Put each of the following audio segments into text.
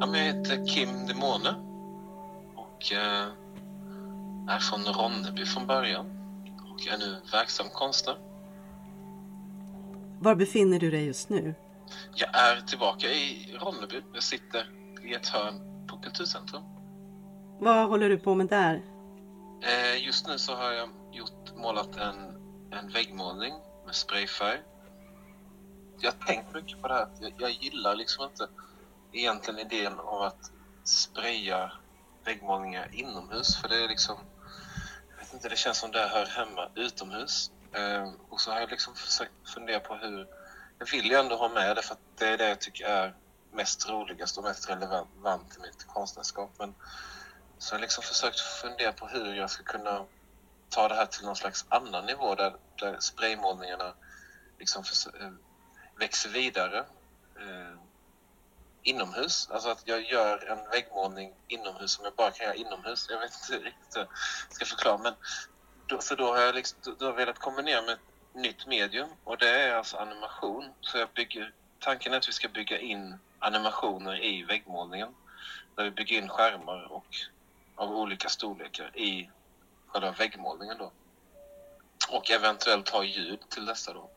Ja, men jag heter Kim Demone och eh, är från Ronneby från början och är nu verksam konstnär. Var befinner du dig just nu? Jag är tillbaka i Ronneby. Jag sitter i ett hörn på Kulturcentrum. Vad håller du på med där? Eh, just nu så har jag gjort, målat en, en väggmålning med sprayfärg. Jag har tänkt mycket på det här. Jag, jag gillar liksom inte egentligen idén av att spraya väggmålningar inomhus för det är liksom jag vet inte, det känns som det hör hemma utomhus. Eh, och så har jag liksom försökt fundera på hur jag vill ju ändå ha med det för att det är det jag tycker är mest roligast och mest relevant i mitt konstnärskap. Men så jag har liksom försökt fundera på hur jag ska kunna ta det här till någon slags annan nivå där, där spraymålningarna liksom för, eh, växer vidare eh, inomhus. Alltså att jag gör en väggmålning inomhus som jag bara kan göra inomhus. Jag vet inte riktigt hur jag ska förklara. Men då, för då har jag liksom, då, har jag velat kombinera med ett nytt medium och det är alltså animation. Så jag bygger, tanken är att vi ska bygga in animationer i väggmålningen. Där vi bygger in skärmar och av olika storlekar i själva väggmålningen då. Och eventuellt ha ljud till dessa då.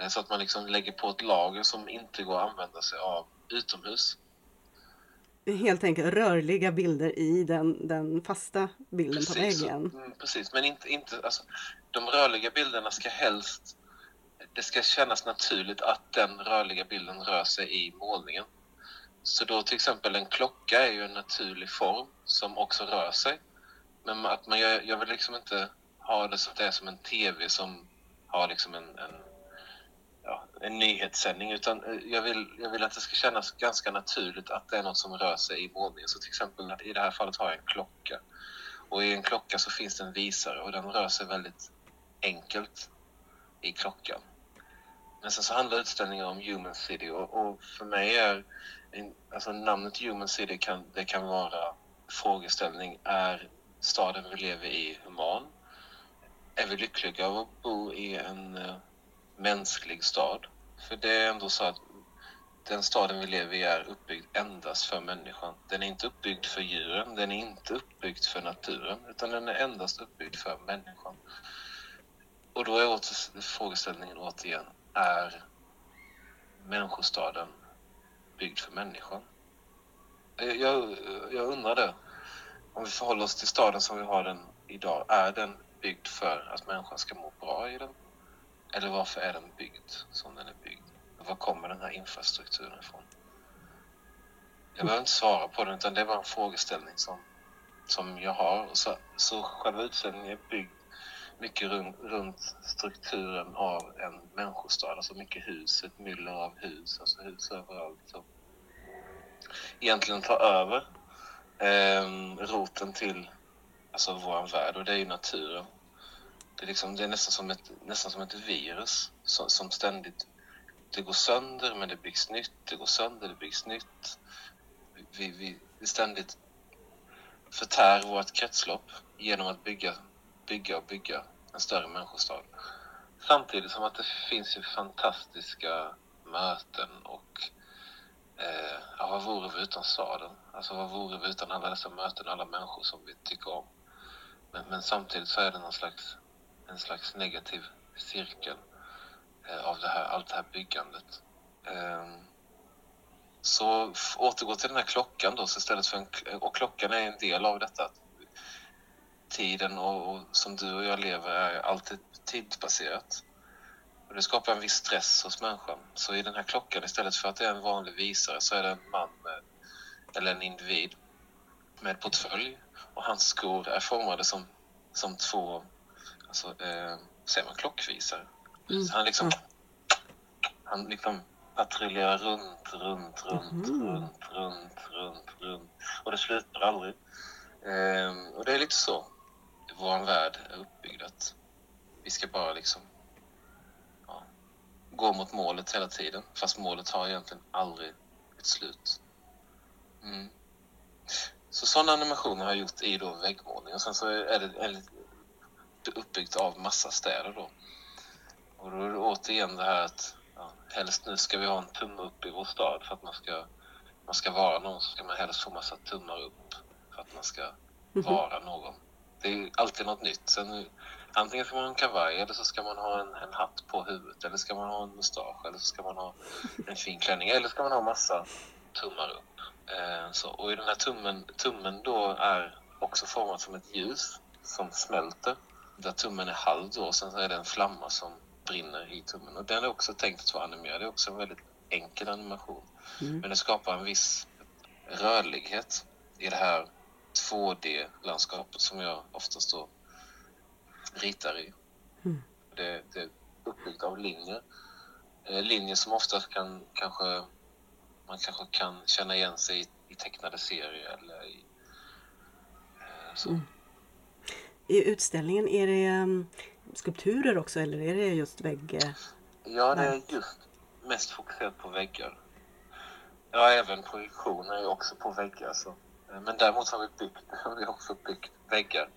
Eh, så att man liksom lägger på ett lager som inte går att använda sig av utomhus. Helt enkelt rörliga bilder i den, den fasta bilden precis, på väggen. Mm, precis, men inte, inte, alltså, de rörliga bilderna ska helst... Det ska kännas naturligt att den rörliga bilden rör sig i målningen. Så då till exempel en klocka är ju en naturlig form som också rör sig. Men att man, jag, jag vill liksom inte ha det så att det är som en TV som har liksom en, en en nyhetssändning utan eh, jag vill, jag vill att det ska kännas ganska naturligt att det är något som rör sig i våningen. Så till exempel i det här fallet har jag en klocka och i en klocka så finns det en visare och den rör sig väldigt enkelt i klockan. Men sen så handlar utställningen om Human City och, och för mig är alltså namnet Human City kan, det kan vara frågeställning är staden vi lever i human? Är vi lyckliga av att bo i en eh, mänsklig stad? För det är ändå så att den staden vi lever i är uppbyggd endast för människan. Den är inte uppbyggd för djuren, den är inte uppbyggd för naturen, utan den är endast uppbyggd för människan. Och då är åter, frågeställningen återigen, är människostaden byggd för människan? Jag, jag undrar det. Om vi förhåller oss till staden som vi har den idag, är den byggd för att människan ska må bra i den? Eller varför är den byggd som den är byggd? Var kommer den här infrastrukturen ifrån? Jag behöver inte svara på den, utan det är bara en frågeställning som, som jag har. Så, så själva utställningen är byggd mycket runt, runt strukturen av en människostad. Alltså mycket hus, ett myller av hus, alltså hus överallt. Som egentligen tar över eh, roten till alltså vår värld och det är ju naturen. Det är, liksom, det är nästan, som ett, nästan som ett virus som, som ständigt det går sönder men det byggs nytt, det går sönder, det byggs nytt. Vi, vi, vi ständigt förtär vårt kretslopp genom att bygga, bygga och bygga en större människostad. Samtidigt som att det finns ju fantastiska möten och eh, ja, vad vore vi utan staden? Alltså vad vore vi utan alla dessa möten, alla människor som vi tycker om? Men, men samtidigt så är det någon slags, en slags negativ cirkel eh, av det här, allt det här byggandet. Eh, så återgå till den här klockan då, så istället för en, eh, och klockan är en del av detta. Tiden och, och som du och jag lever är alltid tidsbaserat. Och det skapar en viss stress hos människan. Så i den här klockan, istället för att det är en vanlig visare, så är det en man med, eller en individ med portfölj. Och hans skor är formade som, som två, alltså, eh, säger man klockvisare? Mm. Så han liksom, han liksom patrullerar runt, runt, runt, mm. runt, runt, runt, runt. Och det slutar aldrig. Eh, och det är lite så vår värld är uppbyggd. Att vi ska bara liksom gå mot målet hela tiden. Fast målet har egentligen aldrig ett slut. Mm. Så sådana animationer har jag gjort i då väggmålning och sen så är det, är det uppbyggt av massa städer då. Och då är det återigen det här att ja, helst nu ska vi ha en tumme upp i vår stad för att man ska man ska vara någon så ska man helst få massa tummar upp för att man ska vara någon. Det är alltid något nytt. Sen, antingen ska man ha en kavaj eller så ska man ha en, en hatt på huvudet eller ska man ha en mustasch eller så ska man ha en fin klänning eller ska man ha massa tummar upp. Eh, så, och i den här tummen, tummen då är också formad som ett ljus som smälter. Där tummen är halv då och sen så är det en flamma som brinner i tummen. Och den är också tänkt att vara animerad. Det är också en väldigt enkel animation. Mm. Men det skapar en viss rörlighet i det här 2D-landskapet som jag oftast då ritar i. Mm. Det, det är uppbyggt av linjer. Eh, linjer som ofta kan kanske man kanske kan känna igen sig i, i tecknade serier eller i eh, så. Mm. I utställningen, är det um, skulpturer också eller är det just vägg? Ja, det är just mest fokuserat på väggar. Ja, även projektioner är också på väggar. Så. Men däremot har vi, byggt, har vi också byggt väggar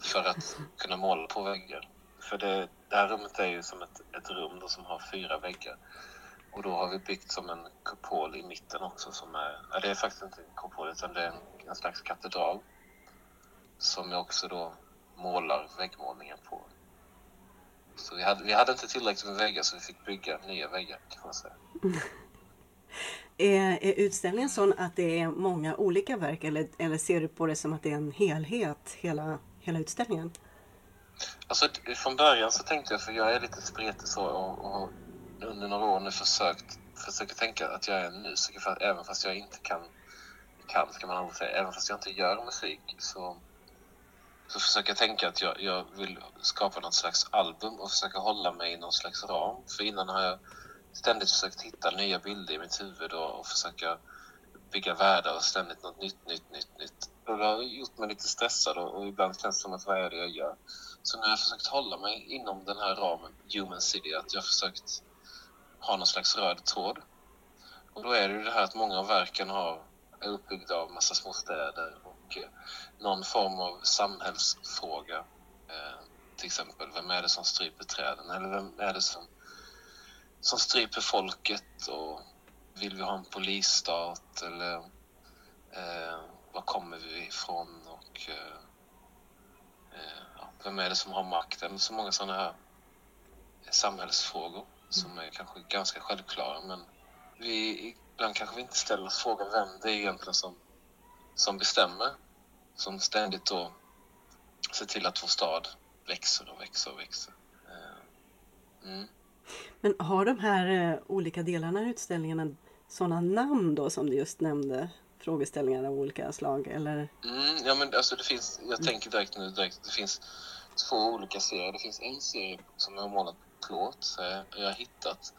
för att kunna måla på väggar. För det, det här rummet är ju som ett, ett rum som har fyra väggar. Och då har vi byggt som en kupol i mitten också som är, ja, det är faktiskt inte en kupol utan det är en, en slags katedral. Som jag också då målar väggmålningen på. Så vi hade, vi hade inte tillräckligt med väggar så vi fick bygga nya väggar kan man säga. Är, är utställningen sån att det är många olika verk eller, eller ser du på det som att det är en helhet, hela, hela utställningen? Alltså från början så tänkte jag, för jag är lite spretig så och, och under några år nu försökt försöker tänka att jag är en musiker för, även fast jag inte kan, kan ska man säga, även fast jag inte gör musik så, så försöker jag tänka att jag, jag vill skapa något slags album och försöka hålla mig i någon slags ram. För innan har jag ständigt försökt hitta nya bilder i mitt huvud och, och försöka bygga världar och ständigt något nytt, nytt, nytt, nytt. Och det har gjort mig lite stressad och, och ibland känns det som att vad är det jag gör? Så nu har jag försökt hålla mig inom den här ramen, Human City, att jag har försökt ha någon slags röd tråd. Och då är det ju det här att många av verken har, är uppbyggda av massa små städer och någon form av samhällsfråga. Eh, till exempel, vem är det som stryper träden? Eller vem är det som, som stryper folket? Och vill vi ha en polisstat? Eller eh, var kommer vi ifrån? Och eh, eh, ja, vem är det som har makten? Så många sådana här samhällsfrågor som är kanske ganska självklara men vi, ibland kanske vi inte ställer oss frågan vem det är egentligen som, som bestämmer. Som ständigt då ser till att vår stad växer och växer och växer. Eh, Mm. Men har de här eh, olika delarna i utställningen sådana namn då som du just nämnde? Frågeställningar av olika slag eller? Mm, ja, men alltså det finns, jag tänker direkt nu direkt, det finns två olika serier. Det finns en serie som jag har målat plåt. Jag, jag har hittat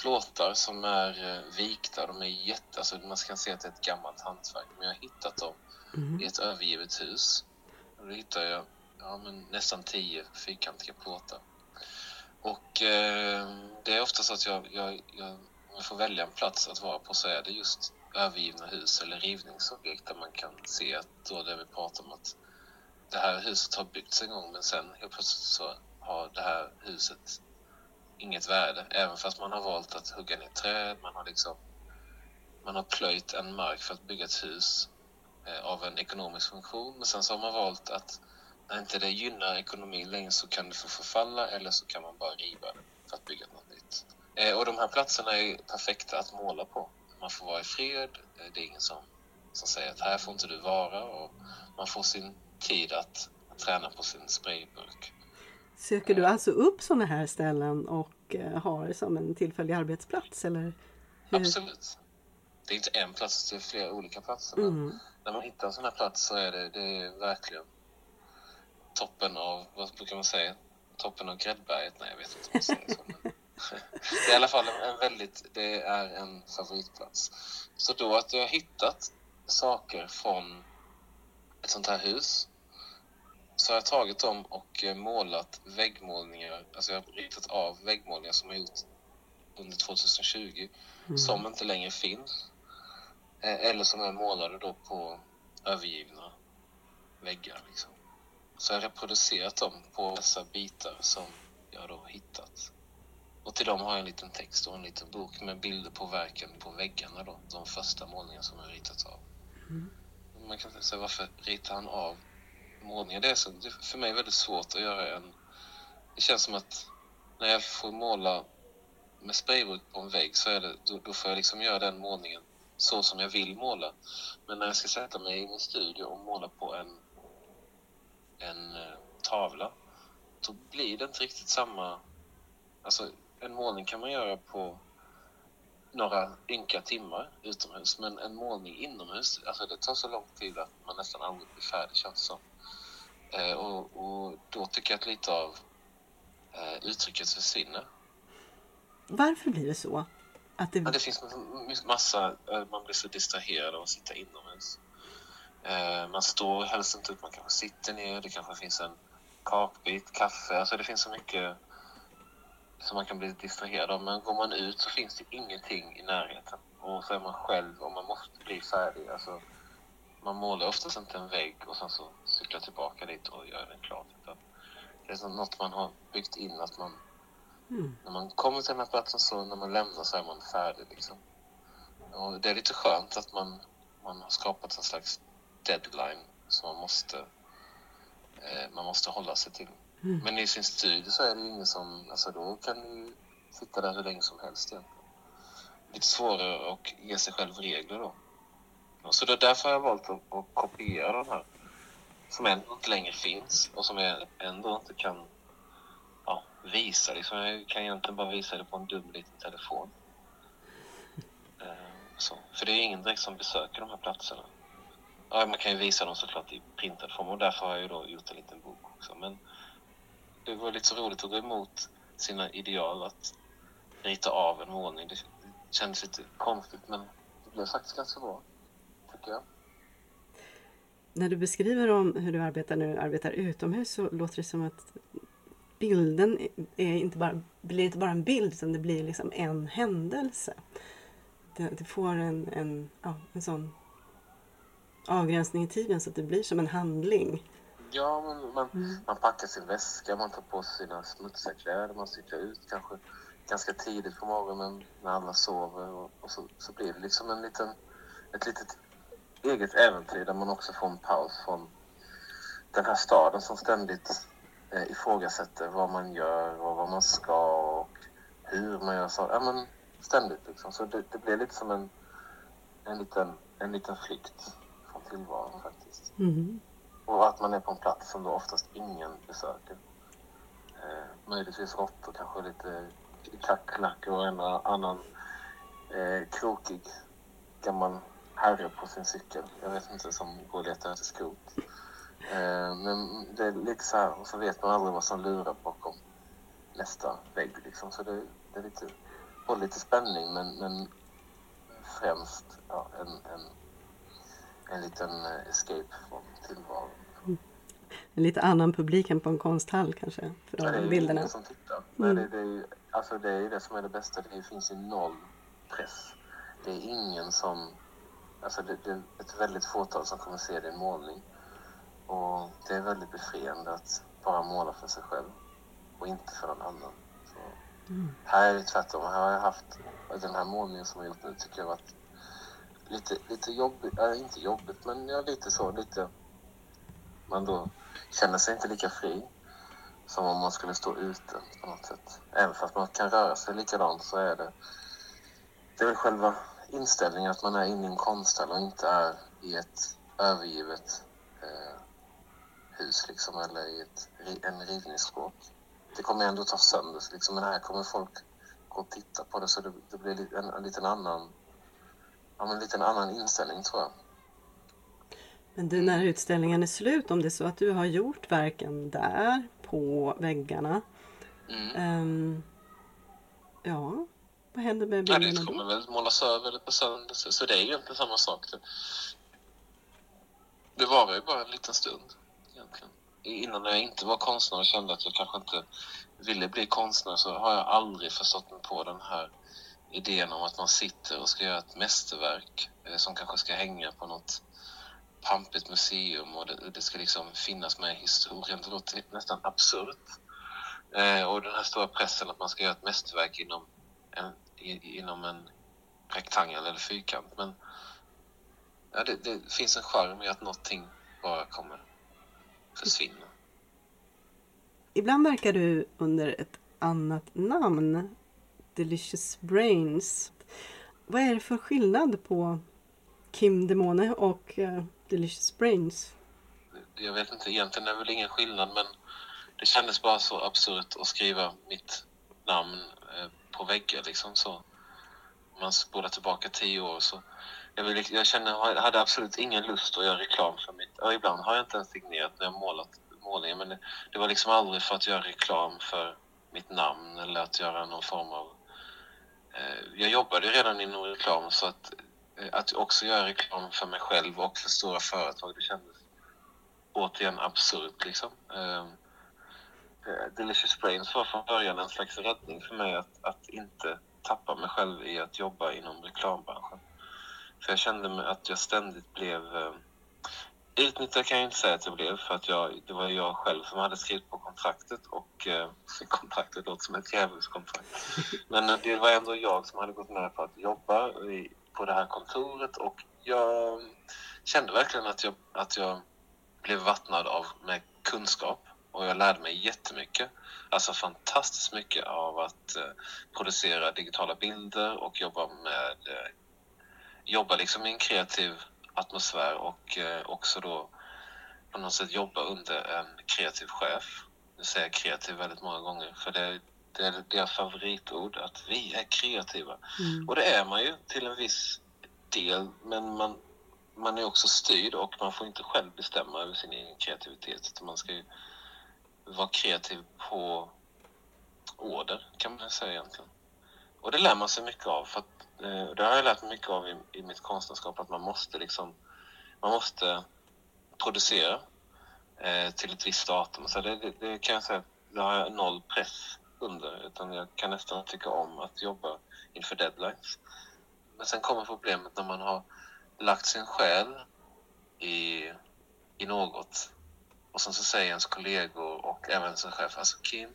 plåtar som är eh, vikta. De är jätte, alltså man kan se att det är ett gammalt hantverk. Men jag har hittat dem Mhm. i ett övergivet hus. Och då hittar jag ja, men nästan tio fyrkantiga plåtar. Och eh, det är ofta så att jag, jag, jag, om jag får välja en plats att vara på så är det just övergivna hus eller rivningsobjekt där man kan se att då det vi pratar om att det här huset har byggts en gång men sen helt plötsligt så har det här huset inget värde. Även fast man har valt att hugga ner träd, man har liksom man har plöjt en mark för att bygga ett hus eh, av en ekonomisk funktion. Men sen så har man valt att när inte det gynnar ekonomin längre så kan det få förfalla eller så kan man bara riva det för att bygga något nytt. Eh, och de här platserna är perfekta att måla på. Man får vara i fred, eh, det är ingen som, som säger att här får inte du vara och man får sin tid att, att träna på sin sprayburk. Söker du alltså upp sådana här ställen och eh, har som en tillfällig arbetsplats eller? hur? Absolut. Det är inte en plats, det är flera olika platser. Men Mm. när man hittar en sån här plats så är det, det är verkligen toppen av, vad brukar man säga? Toppen av gräddberget? Nej, jag vet inte om man säger så. Men det är i alla fall en, en väldigt, det är en favoritplats. Så då att jag har hittat saker från ett sånt här hus så har jag tagit dem och eh, målat väggmålningar, alltså jag har ritat av väggmålningar som jag gjort under 2020 Mm. som inte längre finns. Eh, Eller som är målade då på övergivna väggar. Liksom. Så jag har reproducerat dem på dessa bitar som jag då hittat. Och till dem har jag en liten text och en liten bok med bilder på verken på väggarna då. De första målningarna som jag ritat av. Mm. Man kan säga varför ritar han av målningar? Det är, så, det är för mig väldigt svårt att göra en... Det känns som att när jag får måla med sprayburk på en vägg så är det, då, då får jag liksom göra den målningen så som jag vill måla. Men när jag ska sätta mig i min studio och måla på en, en eh, tavla då blir det inte riktigt samma... Alltså en målning kan man göra på några ynka timmar utomhus men en målning inomhus, alltså det tar så lång tid att man nästan aldrig blir färdig känns det som. Eh, och, och då tycker jag att lite av eh, uttrycket försvinner. Varför blir det så? Att det... Ja, det finns massa, eh, man blir så distraherad av att sitta inomhus. Man står helst inte upp, man kanske sitter ner, det kanske finns en kakbit, kaffe, alltså det finns så mycket som man kan bli distraherad av. Men går man ut så finns det ingenting i närheten. Och så är man själv och man måste bli färdig. Alltså, man målar oftast inte en vägg och sen så cyklar tillbaka dit och gör den klar. Det är något man har byggt in att man mm. när man kommer till den här platsen så när man lämnar så är man färdig liksom. Och det är lite skönt att man, man har skapat en slags deadline som man måste eh, man måste hålla sig till. Mm. Men i sin studio så är det ju ingen som, alltså då kan du sitta där hur länge som helst egentligen. Lite svårare att ge sig själv regler då. Så det är därför jag har valt att, att kopiera den här. Som ändå inte längre finns och som jag ändå inte kan ja, visa. Liksom. Jag kan egentligen bara visa det på en dum liten telefon. Eh, så. För det är ingen direkt som besöker de här platserna. Ja, man kan ju visa dem såklart i printad form och därför har jag ju då gjort en liten bok också. Men det var lite så roligt att gå emot sina ideal att rita av en målning. Det kändes lite konstigt men det blev faktiskt ganska bra, tycker jag. När du beskriver om hur du arbetar när du arbetar utomhus så låter det som att bilden är inte bara, blir inte bara en bild utan det blir liksom en händelse. Det, det får en, en, ja, en sån avgränsning i tiden så att det blir som en handling. Ja, man, man, mm. man packar sin väska, man tar på sig sina smutsiga kläder, man cyklar ut kanske ganska tidigt på morgonen när alla sover och, och så, så blir det liksom en liten, ett litet eget äventyr där man också får en paus från den här staden som ständigt eh, ifrågasätter vad man gör och vad man ska och hur man gör saker. Ja, men ständigt liksom. Så det, det blir lite som en, en, liten, en liten flykt från tillvaron faktiskt. Mm. Och att man är på en plats som då oftast ingen besöker. Eh, möjligtvis råttor, kanske lite kackerlackor och en annan eh, krokig gammal herre på sin cykel. Jag vet inte, som går och letar efter skrot. Eh, men det är lite så här, och så vet man aldrig vad som lurar bakom nästa vägg liksom. Så det, det är lite, både lite spänning men, men främst ja, en, en en liten eh, escape från tillvaron. Mm. En lite annan publik än på en konsthall kanske? För de ja, det är bilderna. ingen som tittar. Mm. det, det, är, alltså det är det som är det bästa. Det finns ju noll press. Det är ingen som... Alltså det, det är ett väldigt fåtal som kommer se din målning. Och det är väldigt befriande att bara måla för sig själv och inte för någon annan. Så, mm. Här är det tvärtom. Här har jag haft den här målningen som jag gjort nu tycker jag varit lite, lite jobbigt, äh, inte jobbigt men ja, lite så, lite man då känner sig inte lika fri som om man skulle stå ute på något sätt. Även fast man kan röra sig likadant så är det det är väl själva inställningen att man är inne i en konsthall och inte är i ett övergivet eh, hus liksom eller i ett, en rivningsskåp. Det kommer ändå ta sönder liksom, men här kommer folk gå och titta på det så det, det blir en, en liten annan ja, en liten annan inställning tror jag. Men du, när utställningen är slut, om det är så att du har gjort verken där på väggarna. Mm. Um, ja, vad händer med bilderna ja, Det kommer väl målas över på söndag, så det är ju inte samma sak. Det, det var ju bara en liten stund egentligen. Innan jag inte var konstnär och kände att jag kanske inte ville bli konstnär så har jag aldrig förstått mig på den här idén om att man sitter och ska göra ett mästerverk eh, som kanske ska hänga på något pampigt museum och det, det ska liksom finnas med i historien. Det låter nästan absurt. Eh, och den här stora pressen att man ska göra ett mästerverk inom en, i, inom en rektangel eller fyrkant. Men ja, det, det finns en charm i att någonting bara kommer försvinna. Ibland verkar du under ett annat namn. Delicious Brains. Vad är det för skillnad på Kim Demone och uh, Delicious Brains? Jag vet inte, egentligen är det väl ingen skillnad men det kändes bara så absurt att skriva mitt namn eh, på väggar liksom så. Om man spolar tillbaka tio år så. Jag, vill, liksom, jag känner, jag hade absolut ingen lust att göra reklam för mitt... Och ibland har jag inte ens signerat när jag målat målningen men det, det var liksom aldrig för att göra reklam för mitt namn eller att göra någon form av... Eh, jag jobbade redan inom reklam så att, eh, att också göra reklam för mig själv och för stora företag det kändes återigen absurt liksom. Eh, Delicious Brains var från början en slags räddning för mig att, att inte tappa mig själv i att jobba inom reklambranschen. För jag kände att jag ständigt blev eh, Utnyttjad kan jag inte säga att jag blev för att jag, det var jag själv som hade skrivit på kontraktet och eh, kontraktet låter som ett djävulskontrakt. Men det var ändå jag som hade gått med på att jobba i, på det här kontoret och jag kände verkligen att jag, att jag blev vattnad av med kunskap och jag lärde mig jättemycket. Alltså fantastiskt mycket av att eh, producera digitala bilder och jobba med eh, jobba liksom i en kreativ atmosfär och eh, också då på något sätt jobba under en kreativ chef. Nu säger jag kreativ väldigt många gånger för det, det är deras favoritord att vi är kreativa. Mm. Och det är man ju till en viss del men man, man är också styrd och man får inte själv bestämma över sin egen kreativitet. Man ska ju vara kreativ på order kan man säga egentligen. Och det lär man sig mycket av. För att, eh, det har jag lärt mig mycket av i, i mitt konstnärskap att man måste liksom man måste producera eh, till ett visst datum. Så det, det, det, kan jag säga, det har jag noll press under utan jag kan nästan tycka om att jobba inför deadlines. Men sen kommer problemet när man har lagt sin själ i, i något och sen så säger ens kollegor och även sin chef, alltså Kim,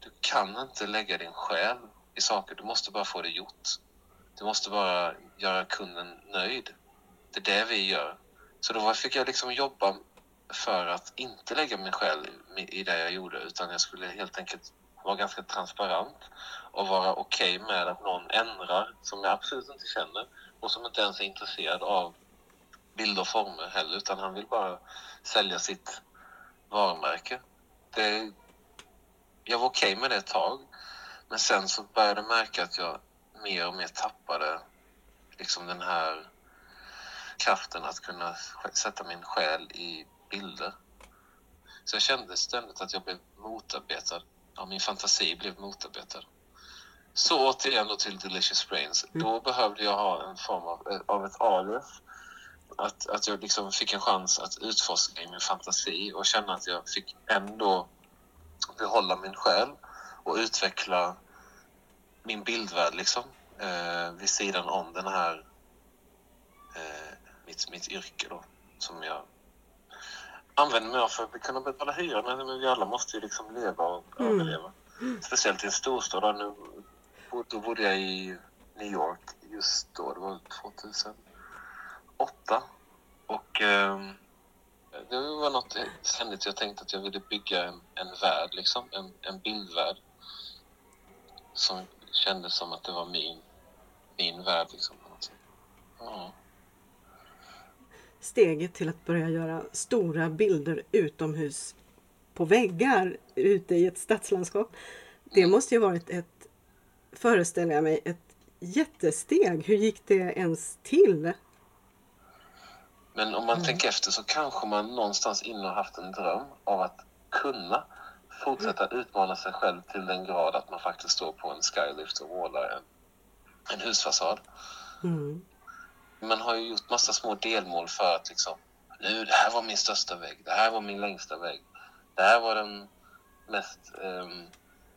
du kan inte lägga din själ i saker, du måste bara få det gjort. Du måste bara göra kunden nöjd. Det är det vi gör. Så då fick jag liksom jobba för att inte lägga min själ i det jag gjorde utan jag skulle helt enkelt vara ganska transparent och vara okej okay med att någon ändrar som jag absolut inte känner och som inte ens är intresserad av bilder och former heller utan han vill bara sälja sitt varumärke. Det, jag var okej okay med det ett tag. Men sen så började jag märka att jag mer och mer tappade liksom den här kraften att kunna sätta min själ i bilder. Så jag kände ständigt att jag blev motarbetad. Ja, min fantasi blev motarbetad. Så återigen då till Delicious Brains. Mm. Då behövde jag ha en form av, av ett alias att, att jag liksom fick en chans att utforska i min fantasi och känna att jag fick ändå behålla min själ och utveckla min bildvärld liksom eh, vid sidan om den här eh, mitt, mitt yrke då som jag använder mig av för att kunna betala hyran men vi alla måste ju liksom leva och mm. överleva. Speciellt i en storstad. Nu, då bodde jag i New York just då, det var 2000 åtta. Och eh, det var något ständigt jag tänkte att jag ville bygga en, en värld, liksom. En, en bildvärld. Som kändes som att det var min, min värld, liksom. Ja. Steget till att börja göra stora bilder utomhus på väggar ute i ett stadslandskap. Det mm. måste ju varit ett, föreställer jag mig, ett jättesteg. Hur gick det ens till? Men om man mm. tänker efter så kanske man någonstans inne har haft en dröm av att kunna fortsätta utmana sig själv till den grad att man faktiskt står på en skylift och målar en, en husfasad. Mm. Man har ju gjort massa små delmål för att liksom, nu det här var min största vägg, det här var min längsta vägg, det här var den mest um,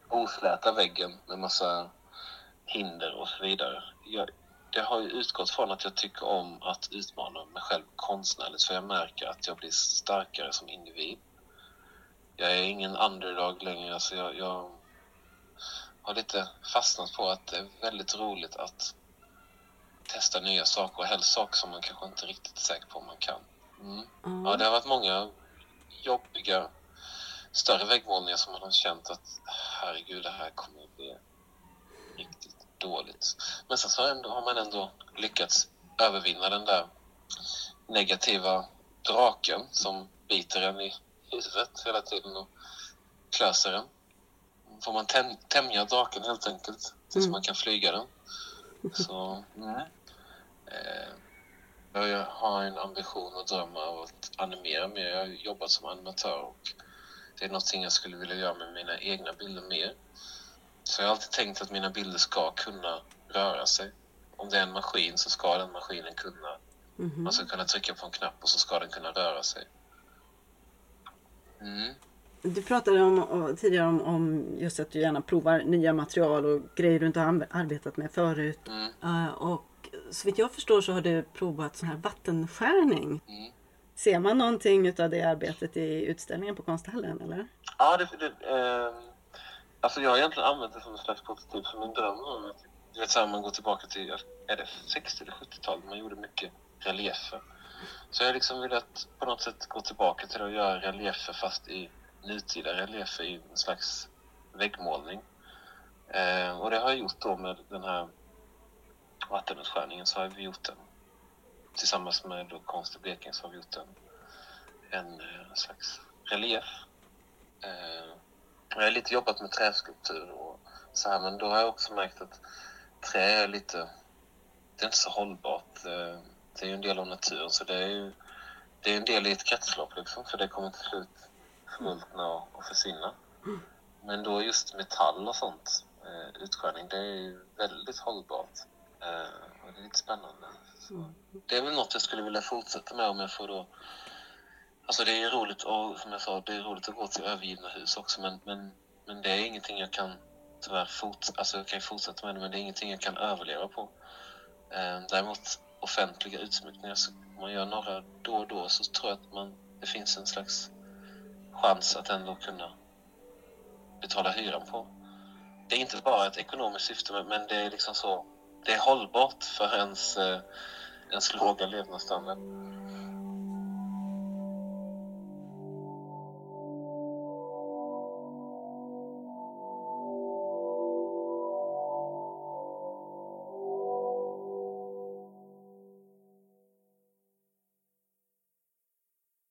osläta väggen med massa hinder och så vidare. Jag, det har ju utgått från att jag tycker om att utmana mig själv konstnärligt för jag märker att jag blir starkare som individ. jag är ingen underdog längre. Alltså jag, jag har lite fastnat på att det är väldigt roligt att testa nya saker och helst saker som man kanske inte riktigt är säker på om man kan. Mm. Ja. Ja, det har varit många jobbiga större väggmålningar som man har känt att herregud, det här kommer att bli riktigt dåligt. Men sen så har man ändå lyckats övervinna den där negativa draken som biter en i huvudet hela tiden och klöser en. Får man täm- tämja draken helt enkelt tills Mm. man kan flyga den. Så, mm. eh, jag har en ambition och dröm av att animera mer. Jag har jobbat som animatör och det är någonting jag skulle vilja göra med mina egna bilder mer. Så jag har alltid tänkt att mina bilder ska kunna röra sig. Om det är en maskin så ska den maskinen kunna Mhm. man ska kunna trycka på en knapp och så ska den kunna röra sig. Mm. Du pratade om, tidigare om, om just att du gärna provar nya material och grejer du inte har arbetat med förut. Mm. Eh, och så vitt jag förstår så har du provat sån här vattenskärning. Mm. Ser man någonting utav det arbetet i utställningen på konsthallen eller? Ja, det, det, ehm, alltså jag har egentligen använt det som en slags prototyp för min dröm om att typ- du vet så här, man går tillbaka till är det 60 eller 70-talet man gjorde mycket reliefer. Så jag har liksom velat på något sätt gå tillbaka till att göra reliefer fast i nutida reliefer i en slags väggmålning. Eh, och det har jag gjort då med den här vattenutskärningen så har vi gjort den tillsammans med då Konst i Blekinge så har vi gjort en, en eh, slags relief. Eh, jag har lite jobbat med träskulptur och så här men då har jag också märkt att trä är lite, det är inte så hållbart. Eh, det är ju en del av naturen så det är ju det är en del i ett kretslopp liksom för det kommer till slut förmultna och, och försvinna. Men då just metall och sånt, eh, utskärning, det är ju väldigt hållbart. Eh, och det är lite spännande. Så det är väl något jag skulle vilja fortsätta med om jag får då... Alltså det är ju roligt och som jag sa, det är roligt att gå till övergivna hus också men, men, men det är ingenting jag kan tyvärr fort, alltså jag kan fortsätta med det men det är ingenting jag kan överleva på. Eh, däremot offentliga utsmyckningar, så om man gör några då och då så tror jag att man, det finns en slags chans att ändå kunna betala hyran på. Det är inte bara ett ekonomiskt syfte men- det är liksom så, det är hållbart för ens, eh, ens låga levnadsstandard.